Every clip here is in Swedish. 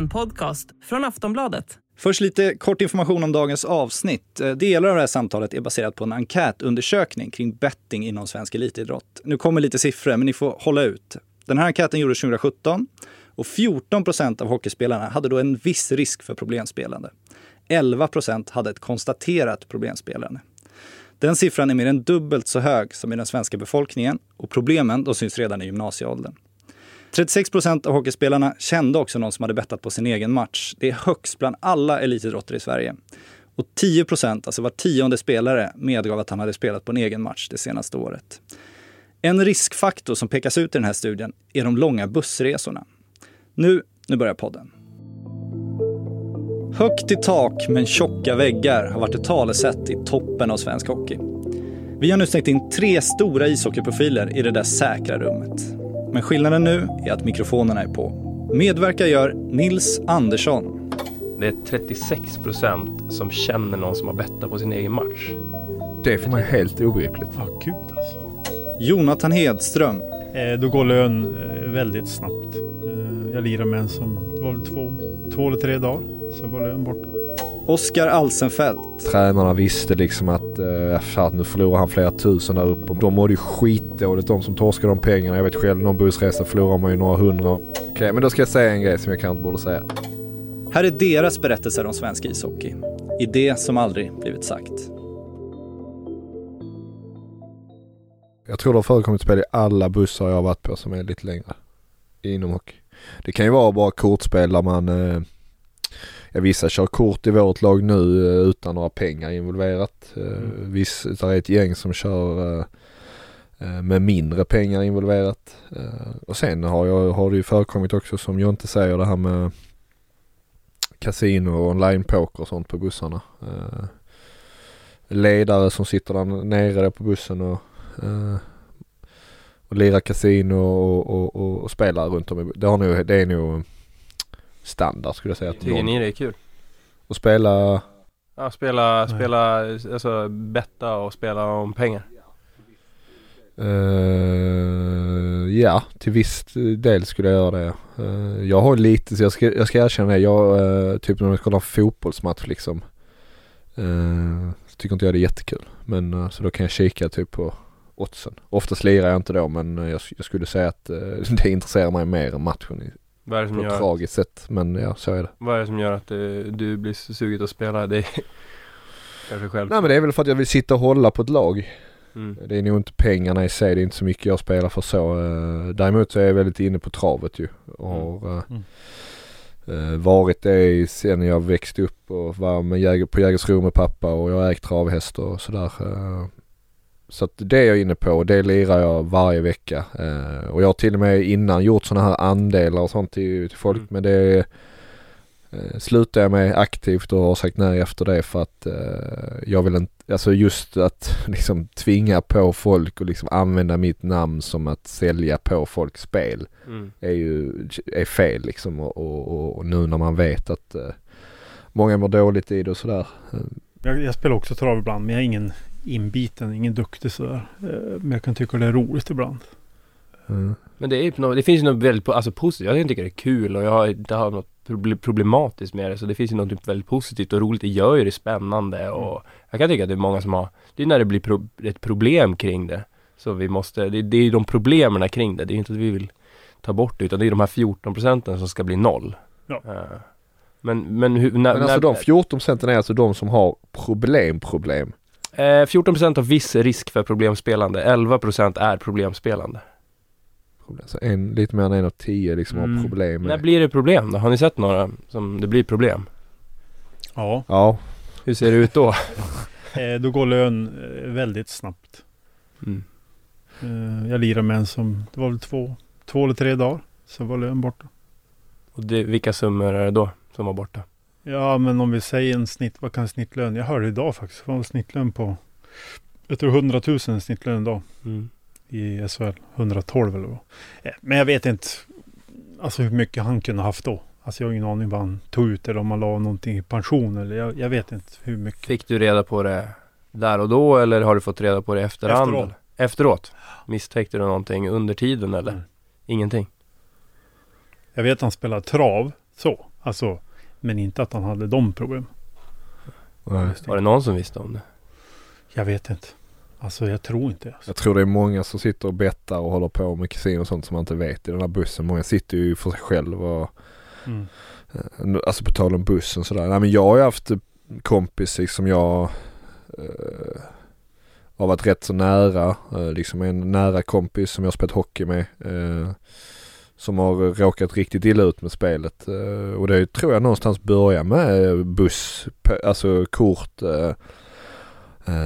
En podcast från Aftonbladet. Först lite kort information om dagens avsnitt. Eh, delar av det här samtalet är baserat på en enkätundersökning kring betting inom svensk elitidrott. Nu kommer lite siffror, men ni får hålla ut. Den här enkäten gjordes 2017 och 14 procent av hockeyspelarna hade då en viss risk för problemspelande. 11 procent hade ett konstaterat problemspelande. Den siffran är mer än dubbelt så hög som i den svenska befolkningen och problemen de syns redan i gymnasieåldern. 36 procent av hockeyspelarna kände också någon som hade bettat på sin egen match. Det är högst bland alla elitidrottare i Sverige. Och 10 procent, alltså var tionde spelare, medgav att han hade spelat på en egen match det senaste året. En riskfaktor som pekas ut i den här studien är de långa bussresorna. Nu, nu börjar podden. Högt i tak men tjocka väggar har varit ett talesätt i toppen av svensk hockey. Vi har nu stängt in tre stora ishockeyprofiler i det där säkra rummet. Men skillnaden nu är att mikrofonerna är på. Medverkar gör Nils Andersson, Det är 36 procent som känner någon som har bettat på sin egen match. Det är för mig helt obegripligt. Ja, gud alltså. Jonathan Hedström, Eh, då går lön eh, väldigt snabbt. Eh, jag lirar med en som, det var väl två, två eller tre dagar. Så var lön borta. Oskar Alsenfelt, Tränarna visste liksom att eh, fan, nu förlorar han flera tusen där uppe. De mådde ju skitdåligt de som torskade de pengarna. Jag vet själv, någon bussresa förlorar man ju några hundra. Okej, men då ska jag säga en grej som jag kanske inte borde säga. Här är deras berättelser om svensk ishockey. I det som aldrig blivit sagt. Jag tror det har förekommit spel i alla bussar jag har varit på som är lite längre. Inom hockey. Det kan ju vara bara kortspel där man eh, Ja, vissa kör kort i vårt lag nu eh, utan några pengar involverat. Eh, Mm. Viss, det är ett gäng som kör eh, med mindre pengar involverat. Och sen har, jag, har det ju förekommit också som jag inte säger det här med kasino och online-poker och sånt på bussarna. Ledare som sitter där nere där på bussen och, och lirar kasino och, och, och, och spelar runt om i det, har nog, det är nog standard skulle jag säga. Tycker någon, ni det är kul? och spela Ja, spela, Nej. spela, alltså betta och spela om pengar. Eh, ja, till viss del skulle jag göra det. Eh, jag har lite, så jag ska, jag ska erkänna det. Jag, uh, typ när jag kollar fotbollsmatch liksom. Uh, så tycker inte jag det är jättekul. Men så då kan jag kika typ på oddsen. Oftast lirar jag inte då men jag, jag skulle säga att det intresserar mig mer än matchen i, Vad är det på som ett gör, tragiskt sätt. Men ja, så är det. vad är det som gör att du, du blir sugen att spela det? Kanske själv. Nej men det är väl för att jag vill sitta och hålla på ett lag. Mm. Det är nog inte pengarna i sig, det är inte så mycket jag spelar för så. Eh, Däremot så är jag väldigt inne på travet ju. Och har eh, Mm. eh, varit det sen jag växte upp och var med jäger, på Jägersro med pappa och jag har ägt travhästar och sådär. Så att det är jag inne på och det lirar jag varje vecka. Eh, Och jag har till och med innan gjort sådana här andelar och sånt till, till folk Mm. men det eh, slutar jag med aktivt och har sagt nej efter det för att eh, jag vill inte, alltså just att liksom tvinga på folk och liksom använda mitt namn som att sälja på folks spel Mm. är ju är fel liksom och, och, och, nu när man vet att eh, många mår dåligt i det och sådär. Jag, jag spelar också trav ibland men jag är ingen inbiten, ingen duktig sådär. Eh, Men jag kan tycka det är roligt ibland. mm. Men det, är, ju något- det finns ju något väldigt alltså, positivt. Jag tycker det är kul och jag har inte har något proble- problematiskt med det. Så det finns ju något typ väldigt positivt och roligt. Det gör ju det spännande och jag kan tycka att det är många som har Det är när det blir pro, ett problem kring det. Så vi måste, det, det är ju de problemen kring det. Det är inte att vi vill ta bort det utan det är de här 14 procenten som ska bli noll. Ja. Eh, Men, men hur, när, Men alltså när, de 14 procenten är alltså de som har problem problem. Eh, 14 procent har viss risk för problemspelande. 11 procent är problemspelande. problem. Så en, lite mer än en av tio liksom Mm. har problem När blir det problem då? Har ni sett några som det blir problem? Ja, Ja, Hur ser det ut då? eh, då går lön eh, väldigt snabbt. Mm. Eh, Jag lirar med en som, det var väl två, två eller tre dagar. Så var lön borta. Och det, vilka summor är det då som var borta? Ja men om vi säger en snitt, vad kan snittlön? Jag hörde idag faktiskt, det var snittlön på Jag tror 100 000 snittlön idag i SHL. 112 eller vad. Eh, Men jag vet inte Alltså hur mycket han kunde haft då. Alltså jag har ingen aning vad han tog ut eller om han la någonting i pension eller jag, jag vet inte hur mycket. Fick du reda på det där och då eller har du fått reda på det efterhand? Efteråt. Efteråt? Misstänkte du någonting under tiden eller? Mm. Ingenting? Jag vet att han spelar trav så. Alltså, men inte att han hade de problem. Nej. Var det någon som visste om det? Jag vet inte. Alltså jag tror inte. Alltså. Jag tror det är många som sitter och bettar och håller på med kasino och sånt som man inte vet i den här bussen. Många sitter ju för sig själv och Mm. eh, alltså på tal om bussen sådär. Nej men jag har ju haft kompis liksom jag eh, har varit rätt så nära. Eh, liksom en nära kompis som jag har spelat hockey med. Eh, som har råkat riktigt illa ut med spelet. Eh, och det tror jag någonstans börjar med eh, buss, alltså kort. Eh,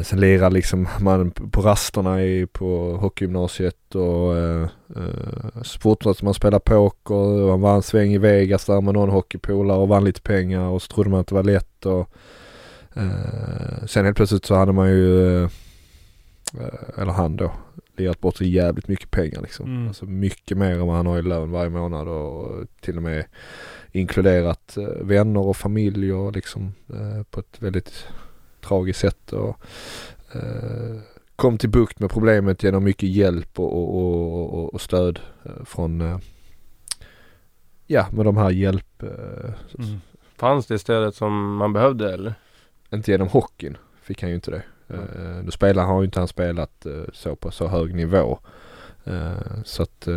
sen lirar liksom man på rasterna i, på hockeygymnasiet och eh, så fortsatte man spela poker och man vann en sväng i Vegas där med någon hockeypolare och vann lite pengar och så trodde man att det var lätt och eh, sen helt plötsligt så hade man ju, eh, eller han då, lirat bort så jävligt mycket pengar liksom. Mm. Alltså mycket mer än vad han har i lön varje månad och till och med inkluderat eh, vänner och familj och liksom eh, på ett väldigt tragiskt sätt och eh, kom till bukt med problemet genom mycket hjälp och, och, och, och, stöd eh, från eh, ja med de här hjälp, eh, Mm. Fanns det stödet som man behövde eller? inte genom hockeyn fick han ju inte det. Då spelar har ju inte han spelat eh, så på så hög nivå. Eh, så att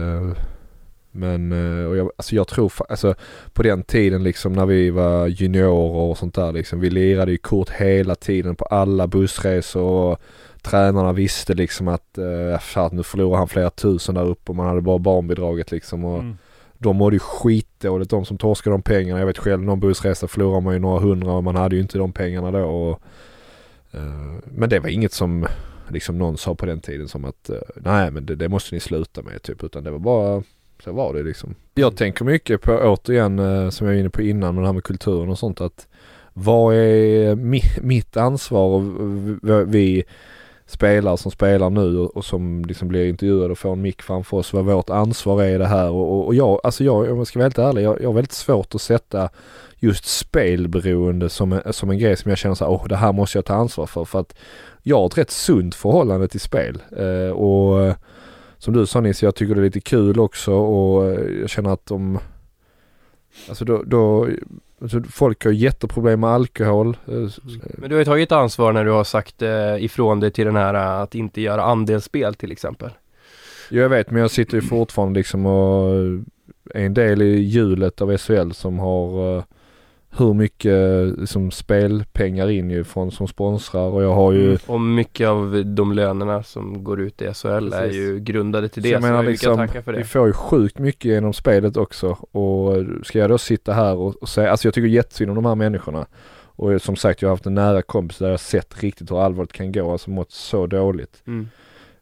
men och jag, alltså jag tror, alltså på den tiden liksom när vi var juniorer och sånt där liksom. Vi lirade ju kort hela tiden på alla bussresor och tränarna visste liksom att eh, fan, nu förlorar han flera tusen där uppe och man hade bara barnbidraget liksom. Och Mm. de mådde ju skitdåligt de som torskade de pengarna. Jag vet själv någon bussresa förlorar man ju några hundra och man hade ju inte de pengarna då. Och, Eh, men det var inget som liksom någon sa på den tiden som att eh, nej men det, det måste ni sluta med typ. Utan det var bara så var det liksom. Jag tänker mycket på återigen eh, som jag var inne på innan med det här med kulturen och sånt att vad är mi, mitt ansvar och vi spelare som spelar nu och, och som liksom blir intervjuade och får en mick framför oss vad vårt ansvar är i det här. Och, och, och jag, alltså jag, om jag ska vara helt ärlig, jag, jag har väldigt svårt att sätta just spelberoende som en, som en grej som jag känner så här, åh det här måste jag ta ansvar för. För att jag har ett rätt sunt förhållande till spel. Eh, och eh, som du sa Nisse, jag tycker det är lite kul också och eh, jag känner att de Alltså då, då alltså folk har jätteproblem med alkohol. eh, Men du har ju tagit ansvar när du har sagt eh, ifrån dig till den här eh, att inte göra andelsspel till exempel. Ja, jag vet men jag sitter ju fortfarande liksom och är en del i hjulet av SHL som har eh, hur mycket liksom spelpengar in ju från som sponsrar och jag har ju Mm. Och mycket av de lönerna som går ut i SHL är Precis. ju grundade till Så det. jag Så, menar jag liksom, kan tacka för vi det. får ju sjukt mycket genom spelet också och ska jag då sitta här och, och säga, alltså jag tycker jättesynd om de här människorna. Och som sagt jag har haft en nära kompis där jag sett riktigt hur allvarligt kan gå, alltså mått så dåligt. Mm.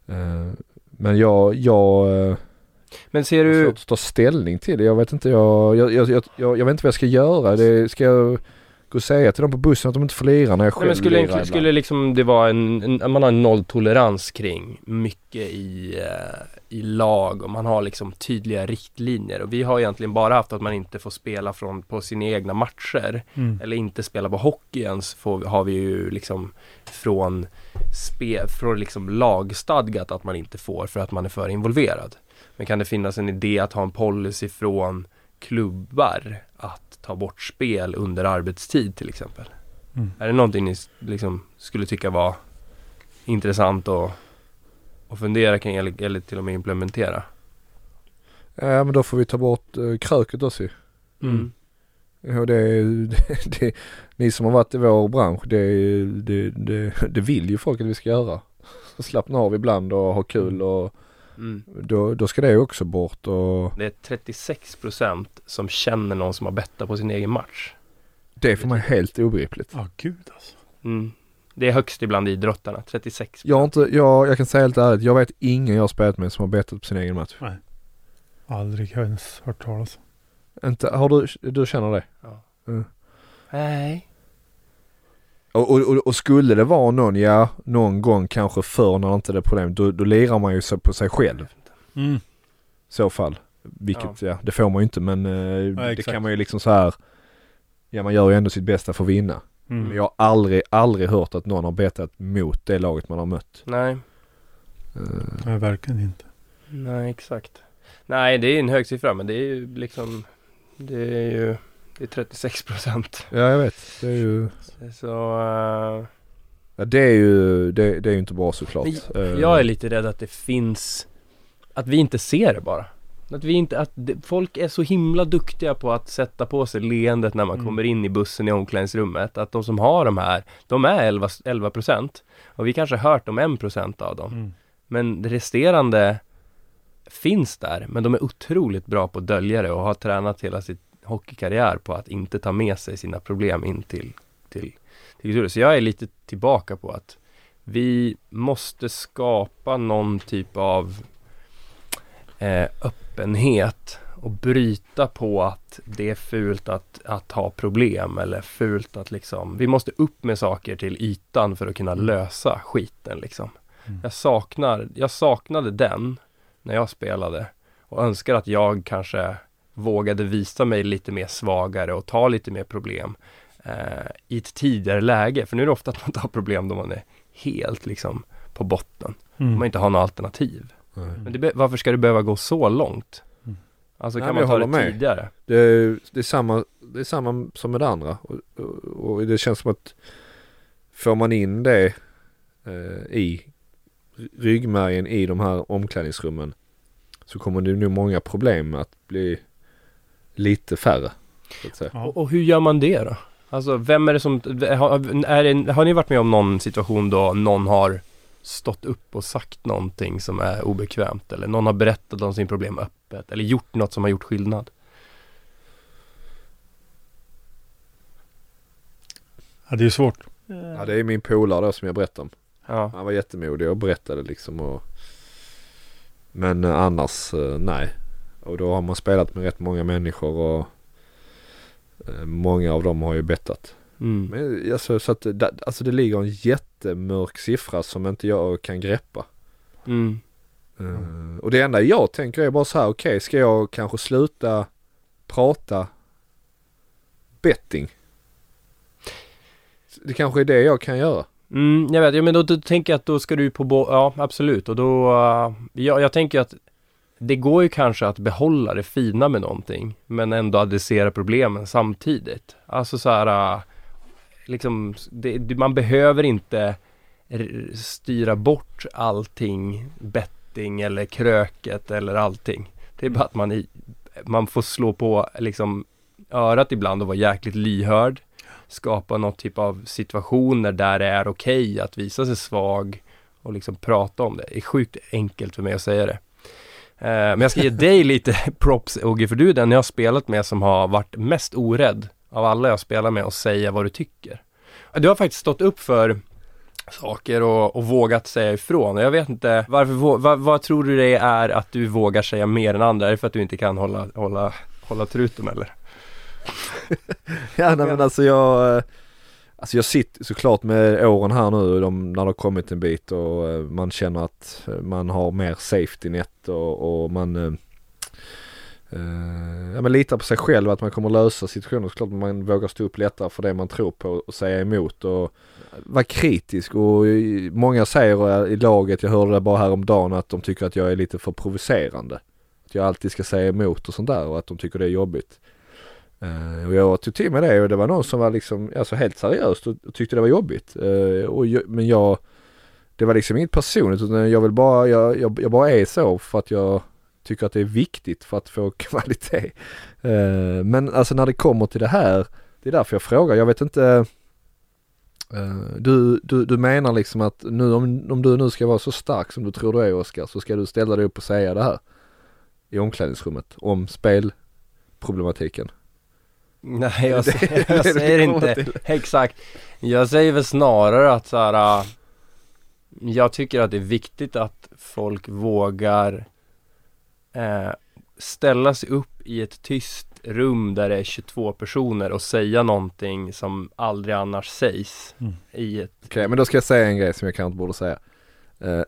Eh, men jag, jag eh, Men ser du, svårt att ta ställning till det. Jag vet inte, jag, jag, jag, jag, jag, jag vet inte vad jag ska göra. Det, ska jag gå och säga till dem på bussen att de inte får lira när jag själv nej, men skulle, lirar skulle liksom det vara en, en, man har en nolltolerans kring mycket i, eh, i lag och man har liksom tydliga riktlinjer och vi har egentligen bara haft att man inte får spela från, på sina egna matcher Mm. eller inte spela på hockey ens får, har vi ju liksom från, spe, från liksom lagstadgat att man inte får för att man är för involverad. Men kan det finnas en idé att ha en policy från klubbar att ta bort spel under arbetstid till exempel? Mm. Är det någonting ni liksom skulle tycka var intressant att, att fundera kring eller, eller till och med implementera? Ja men då får vi ta bort uh, kröket också ju. Mm. Ja, det, det, det, ni som har varit i vår bransch, det, det, det, det vill ju folk att vi ska göra. Slappna av ibland och ha kul och Mm. då, då ska det också bort och Det är 36% som känner någon som har bettat på sin egen match. det är för mig helt obegripligt. Ja, gud alltså. Mm. Det är högst ibland idrottarna, 36 Jag inte, jag, jag kan säga helt ärligt, jag vet ingen jag har spelat med som har bettat på sin egen match. Aldrig har jag ens hört talas Inte, har du, du känner det? Nej. Och, och, och, skulle det vara någon, ja, någon gång kanske förr när inte det är problem, då, då lirar man ju så på sig själv Mm. i så fall. Vilket, ja, det får man ju inte men eh, det exakt. kan man ju liksom så här Ja man gör ju ändå sitt bästa för att vinna. Mm. Men jag har aldrig, aldrig hört att någon har bettat mot det laget man har mött. Nej. Eh, Nej, verkligen inte. Nej, exakt. Nej, det är en hög siffra men det är ju liksom Det är ju Det är 36 procent. Ja jag vet. Det är ju, Så eh, ja, det är ju, det, det är ju inte bra såklart. Men Eh, jag är lite rädd att det finns Att vi inte ser det bara Att vi inte, att det, folk är så himla duktiga på att sätta på sig leendet när man Mm. kommer in i bussen i omklädningsrummet Att de som har de här, de är 11, 11 procent Och vi kanske har hört om 1 procent av dem Mm. Men det resterande finns där Men de är otroligt bra på att dölja det och har tränat hela sitt hockeykarriär på att inte ta med sig sina problem in till, till, till kulturen. Så jag är lite tillbaka på att vi måste skapa någon typ av eh, öppenhet och bryta på att det är fult att, att ha problem eller fult att liksom, vi måste upp med saker till ytan för att kunna lösa skiten liksom. Mm. Jag saknar, jag saknade den när jag spelade och önskar att jag kanske vågade visa mig lite mer svagare och ta lite mer problem eh, i ett tidigare läge. För nu är det ofta att man tar problem då man är helt liksom på botten. Mm. Om man inte har något alternativ. nej. Men det, be- varför ska det behöva gå så långt? Mm. Alltså Nej, kan man ta det med. tidigare? Det är, det är samma, det är samma som med det andra. Och, och, och det känns som att får man in det eh, i ryggmärgen i de här omklädningsrummen så kommer det nog många problem att bli lite färre. Så att säga. Ja. Och, och hur gör man det då? Alltså vem är det som, har, är det, har ni varit med om någon situation då någon har stått upp och sagt någonting som är obekvämt eller någon har berättat om sin problem öppet eller gjort något som har gjort skillnad? Ja, det är ju svårt. Ja det är min polare då som jag berättade om. Ja, Han var jättemodig och berättade liksom och Men annars eh, nej. Och då har man spelat med rätt många människor och eh, Många av dem har ju bettat. mm. Men alltså, så att det, alltså det ligger en jättemörk siffra som inte jag kan greppa. Mm. Eh, och det enda jag tänker är bara så här, okej ska jag kanske sluta prata betting? Det kanske är det jag kan göra. Mm, jag vet, ja, men då, då tänker jag att då ska du på ja absolut och då, uh, ja, jag tänker att det går ju kanske att behålla det fina med någonting men ändå adressera problemen samtidigt. Alltså så här, äh, liksom, det, man behöver inte styra bort allting, betting eller kröket eller allting. Det är bara att man, i, man får slå på liksom örat ibland och vara jäkligt lyhörd skapa någon typ av situationer där det är okej att visa sig svag och liksom prata om det. Det är sjukt enkelt för mig att säga det. Eh, men jag ska ge dig lite props Ogge, för du är den jag har spelat med som har varit mest orädd av alla jag spelar med att säga vad du tycker. Du har faktiskt stått upp för saker och, och vågat säga ifrån. Och jag vet inte, varför, vad, vad tror du det är att du vågar säga mer än andra? Är det för att du inte kan hålla, hålla, hålla truten eller? Ja nej, men alltså jag eh, Alltså jag sitter såklart med åren här nu de, när det har kommit en bit och eh, man känner att eh, man har mer safety net och, och man eh, eh ja, men litar på sig själv att man kommer lösa situationer. Såklart man vågar stå upp lättare för det man tror på och säga emot och vara kritisk och många säger i laget, jag hörde det bara häromdagen att de tycker att jag är lite för provocerande. Att jag alltid ska säga emot och sånt där och att de tycker det är jobbigt. Uh, och jag tog till mig det och det var någon som var liksom, alltså helt seriöst och, och tyckte det var jobbigt. Uh, och jag, men jag, det var liksom inget personligt utan jag vill bara, jag, jag, jag bara är så för att jag tycker att det är viktigt för att få kvalitet. Uh, men alltså när det kommer till det här, det är därför jag frågar, jag vet inte du, du, du menar liksom att nu om, om du nu ska vara så stark som du tror du är Oskar så ska du ställa dig upp och säga det här i omklädningsrummet om spelproblematiken. Nej, jag, säger, jag säger inte till. exakt. Jag säger väl snarare att så här, äh, jag tycker att det är viktigt att folk vågar eh, ställa sig upp i ett tyst rum där det är 22 personer och säga någonting som aldrig annars sägs Mm. i ett Okej, men då ska jag säga en grej som jag kanske inte borde säga. Eh,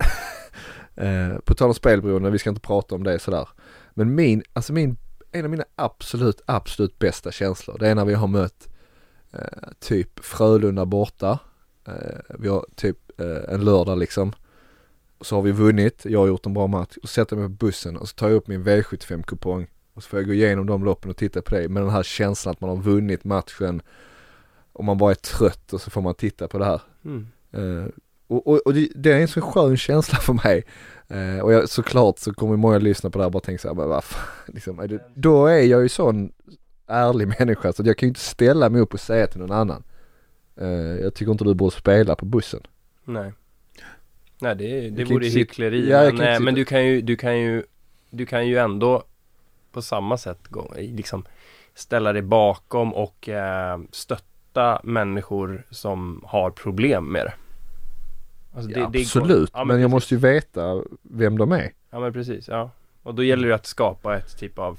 eh, på tal om spelberoende, vi ska inte prata om det sådär. Men min, alltså min, en av mina absolut, absolut bästa känslor, det är när vi har mött eh, typ Frölunda borta. Eh, vi har typ eh, en lördag liksom. Så har vi vunnit, jag har gjort en bra match. Och sätter mig på bussen och så tar jag upp min V75-kupong Och så får jag gå igenom de loppen och titta på det med den här känslan att man har vunnit matchen och man bara är trött och så får man titta på det här. Mm. Och och, och det, det är en så skön känsla för mig. Eh, och jag, såklart så kommer många lyssna på det här och bara tänka såhär, men vad fan, liksom, är det, då är jag ju sån ärlig människa så jag kan ju inte ställa mig upp och säga till någon annan. Eh, jag tycker inte du borde spela på bussen. Nej. Nej det, det vore hyckleri. Ja, men, inte eh, men du kan ju, du kan ju, du kan ju ändå på samma sätt gå, liksom ställa dig bakom och eh, stötta människor som har problem med det. Alltså, Ja, det- det går- absolut, Ja, men, jag precis. måste ju veta vem de är. Ja men precis, ja. Och då gäller det att skapa ett typ av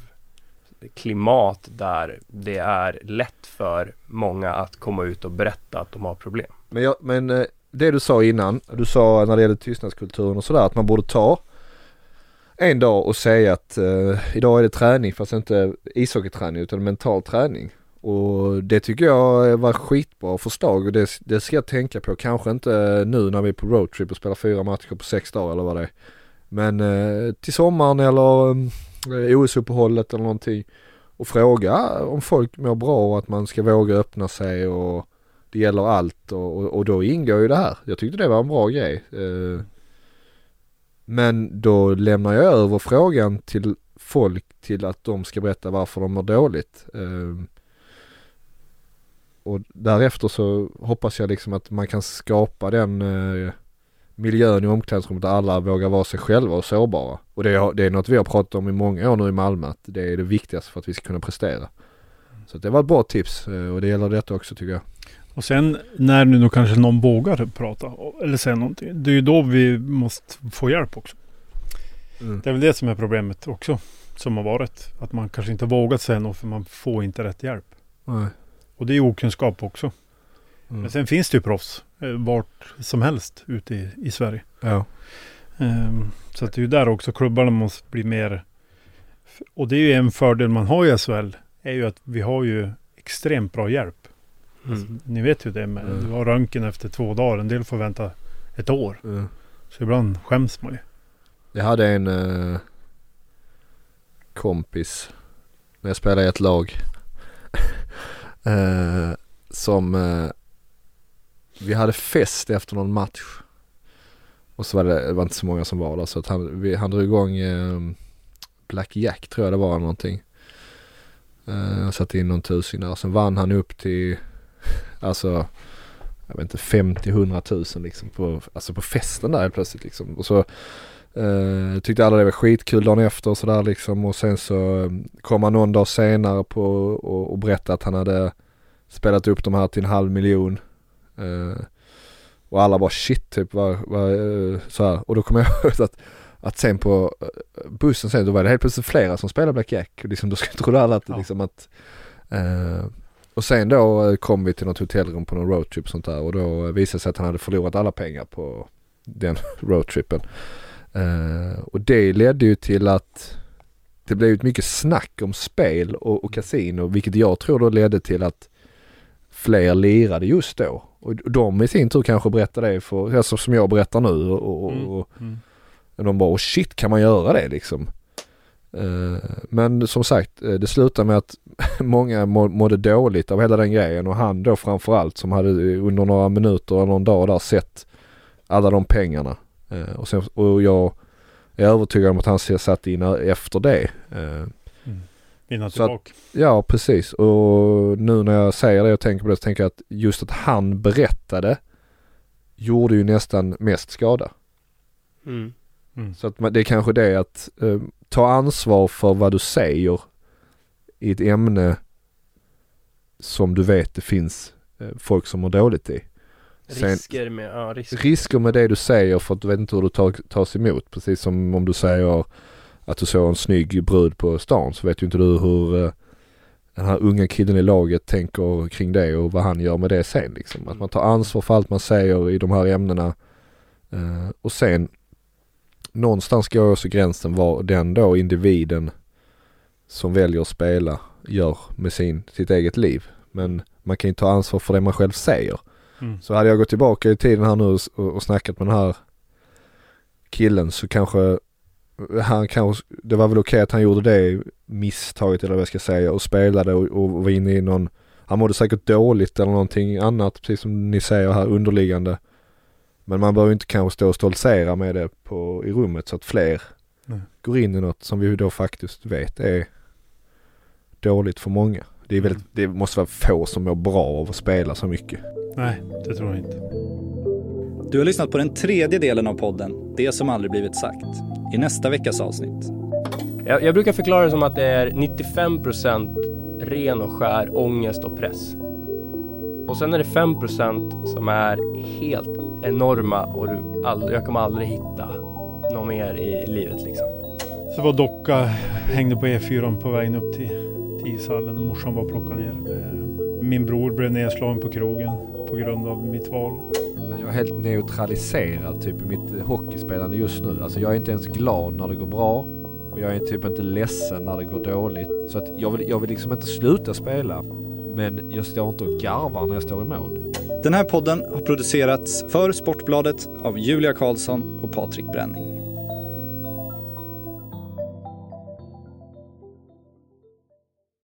klimat där det är lätt för många att komma ut och berätta att de har problem. Men, jag, men eh, det du sa innan, du sa när det gäller tystnadskulturen och sådär att man borde ta en dag och säga att eh, idag är det träning fast inte ishockeyträning utan mental träning. Och det tycker jag var skitbra förslag och det, det ska jag tänka på. Kanske inte eh, nu när vi är på roadtrip och spelar fyra matcher på sex dagar eller vad det är. Men eh, till sommaren eller eh, OS-uppehållet eller någonting. Och fråga om folk mår bra och att man ska våga öppna sig och det gäller allt och, och, och då ingår ju det här. Jag tyckte det var en bra grej. Eh, men då lämnar jag över frågan till folk till att de ska berätta varför de mår dåligt. Eh, och därefter så hoppas jag liksom att man kan skapa den eh, miljön i omklädningsrummet där alla vågar vara sig själva och sårbara. Och det är, det är något vi har pratat om i många år nu i Malmö att det är det viktigaste för att vi ska kunna prestera. Så det var ett bra tips eh, och det gäller detta också tycker jag. Och sen när nu då kanske någon vågar prata eller säga någonting. Det är ju då vi måste få hjälp också. Mm. Det är väl det som är problemet också. Som har varit. Att man kanske inte vågat säga något för man får inte rätt hjälp. Nej. Och det är okunskap också. Mm. Men sen finns det ju proffs. eh, Vart som helst ute i, i Sverige. Ja. Ehm, så att det är ju där också klubbarna måste bli mer. Och det är ju en fördel man har i SHL. Är ju att vi har ju extremt bra hjälp. Alltså, ni vet ju det med. Mm. Du har röntgen efter två dagar. En del får vänta ett år. Mm. Så ibland skäms man ju. Jag hade en eh, kompis när jag spelade i ett lag eh, som eh, vi hade fest efter någon match och så var det, det var inte så många som var där så att han, vi, han drog igång eh, Black Jack tror jag det var någonting. Eh, satte in någon tusing där. Sen vann han upp till alltså jag vet inte 50-100 tusen liksom på, alltså på festen där helt plötsligt liksom. Och så Eh, tyckte alla det var skitkul dagen efter och sådär liksom och sen så eh, kom han någon dag senare på och, och berättade att han hade spelat upp de här till en halv miljon. Eh, och alla bara shit typ vad, vad, eh, så här. Och då kom jag ihåg att, att sen på bussen sen då var det helt plötsligt flera som spelade Black Jack. Och liksom, då trodde alla att Ja. liksom att och sen då kom vi till något hotellrum på någon roadtrip sånt där och då visade det sig att han hade förlorat alla pengar på den roadtrippen. Eh, och det ledde ju till att det blev ett mycket snack om spel och, och kasino vilket jag tror då ledde till att fler lirade just då. Och de i sin tur kanske berättade det för, alltså som jag berättar nu och, och, Mm. och Mm. de bara oh shit kan man göra det liksom. Eh, men som sagt eh, det slutade med att många må, mådde dåligt av hela den grejen och han då framförallt som hade under några minuter eller någon dag där sett alla de pengarna. Eh, och, sen, och jag är övertygad om att han ser satt in efter det. Eh, Vinna Så att- tillbaka. ja precis och nu när jag säger det och tänker på det så tänker jag att just att han berättade gjorde ju nästan mest skada. Mm. Mm. Så att man, det är kanske det att eh, ta ansvar för vad du säger i ett ämne som du vet det finns eh, folk som mår dåligt i. Sen- Risker med, ja risker. Risker med det du säger för att du vet inte hur du tar, tas emot. Precis som om du säger att du såg en snygg brud på stan så vet ju inte du hur eh, den här unga killen i laget tänker kring det och vad han gör med det sen liksom. Att man tar ansvar för allt man säger i de här ämnena. Eh, och sen någonstans går också gränsen vad den då individen som väljer att spela gör med sin, sitt eget liv. Men man kan ju ta ansvar för det man själv säger. Mm. Så hade jag gått tillbaka i tiden här nu och, och snackat med den här killen så kanske han kanske, det var väl okej att han gjorde det misstaget eller vad jag ska säga och spelade och, och var inne i någon, han mådde säkert dåligt eller någonting annat precis som ni säger här underliggande. Men man behöver inte kanske stå och stoltsera med det på, i rummet så att fler Nej. går in i något som vi då faktiskt vet är dåligt för många. Det, är väldigt, det måste vara få som mår bra av att spela så mycket. Nej, det tror jag inte. Du har lyssnat på den tredje delen av podden, Det som aldrig blivit sagt. I nästa veckas avsnitt. Jag, jag brukar förklara det som att det är 95% ren och skär ångest och press. Och sen är det 5% som är helt enorma och du aldrig, jag kommer aldrig hitta något mer i livet liksom. Så var docka, hängde på E4 på vägen upp till, till ishallen. Morsan var och plockade ner. Eh, Min bror blev nedslagen på krogen på grund av mitt val. Jag är helt neutraliserad typ i mitt hockeyspelande just nu. Alltså jag är inte ens glad när det går bra. Och jag är typ inte ledsen när det går dåligt. Så att jag vill, jag vill liksom inte sluta spela. Men jag står inte och garvar när jag står i mål. Den här podden har producerats för Sportbladet av Julia Karlsson och Patrik Bränning.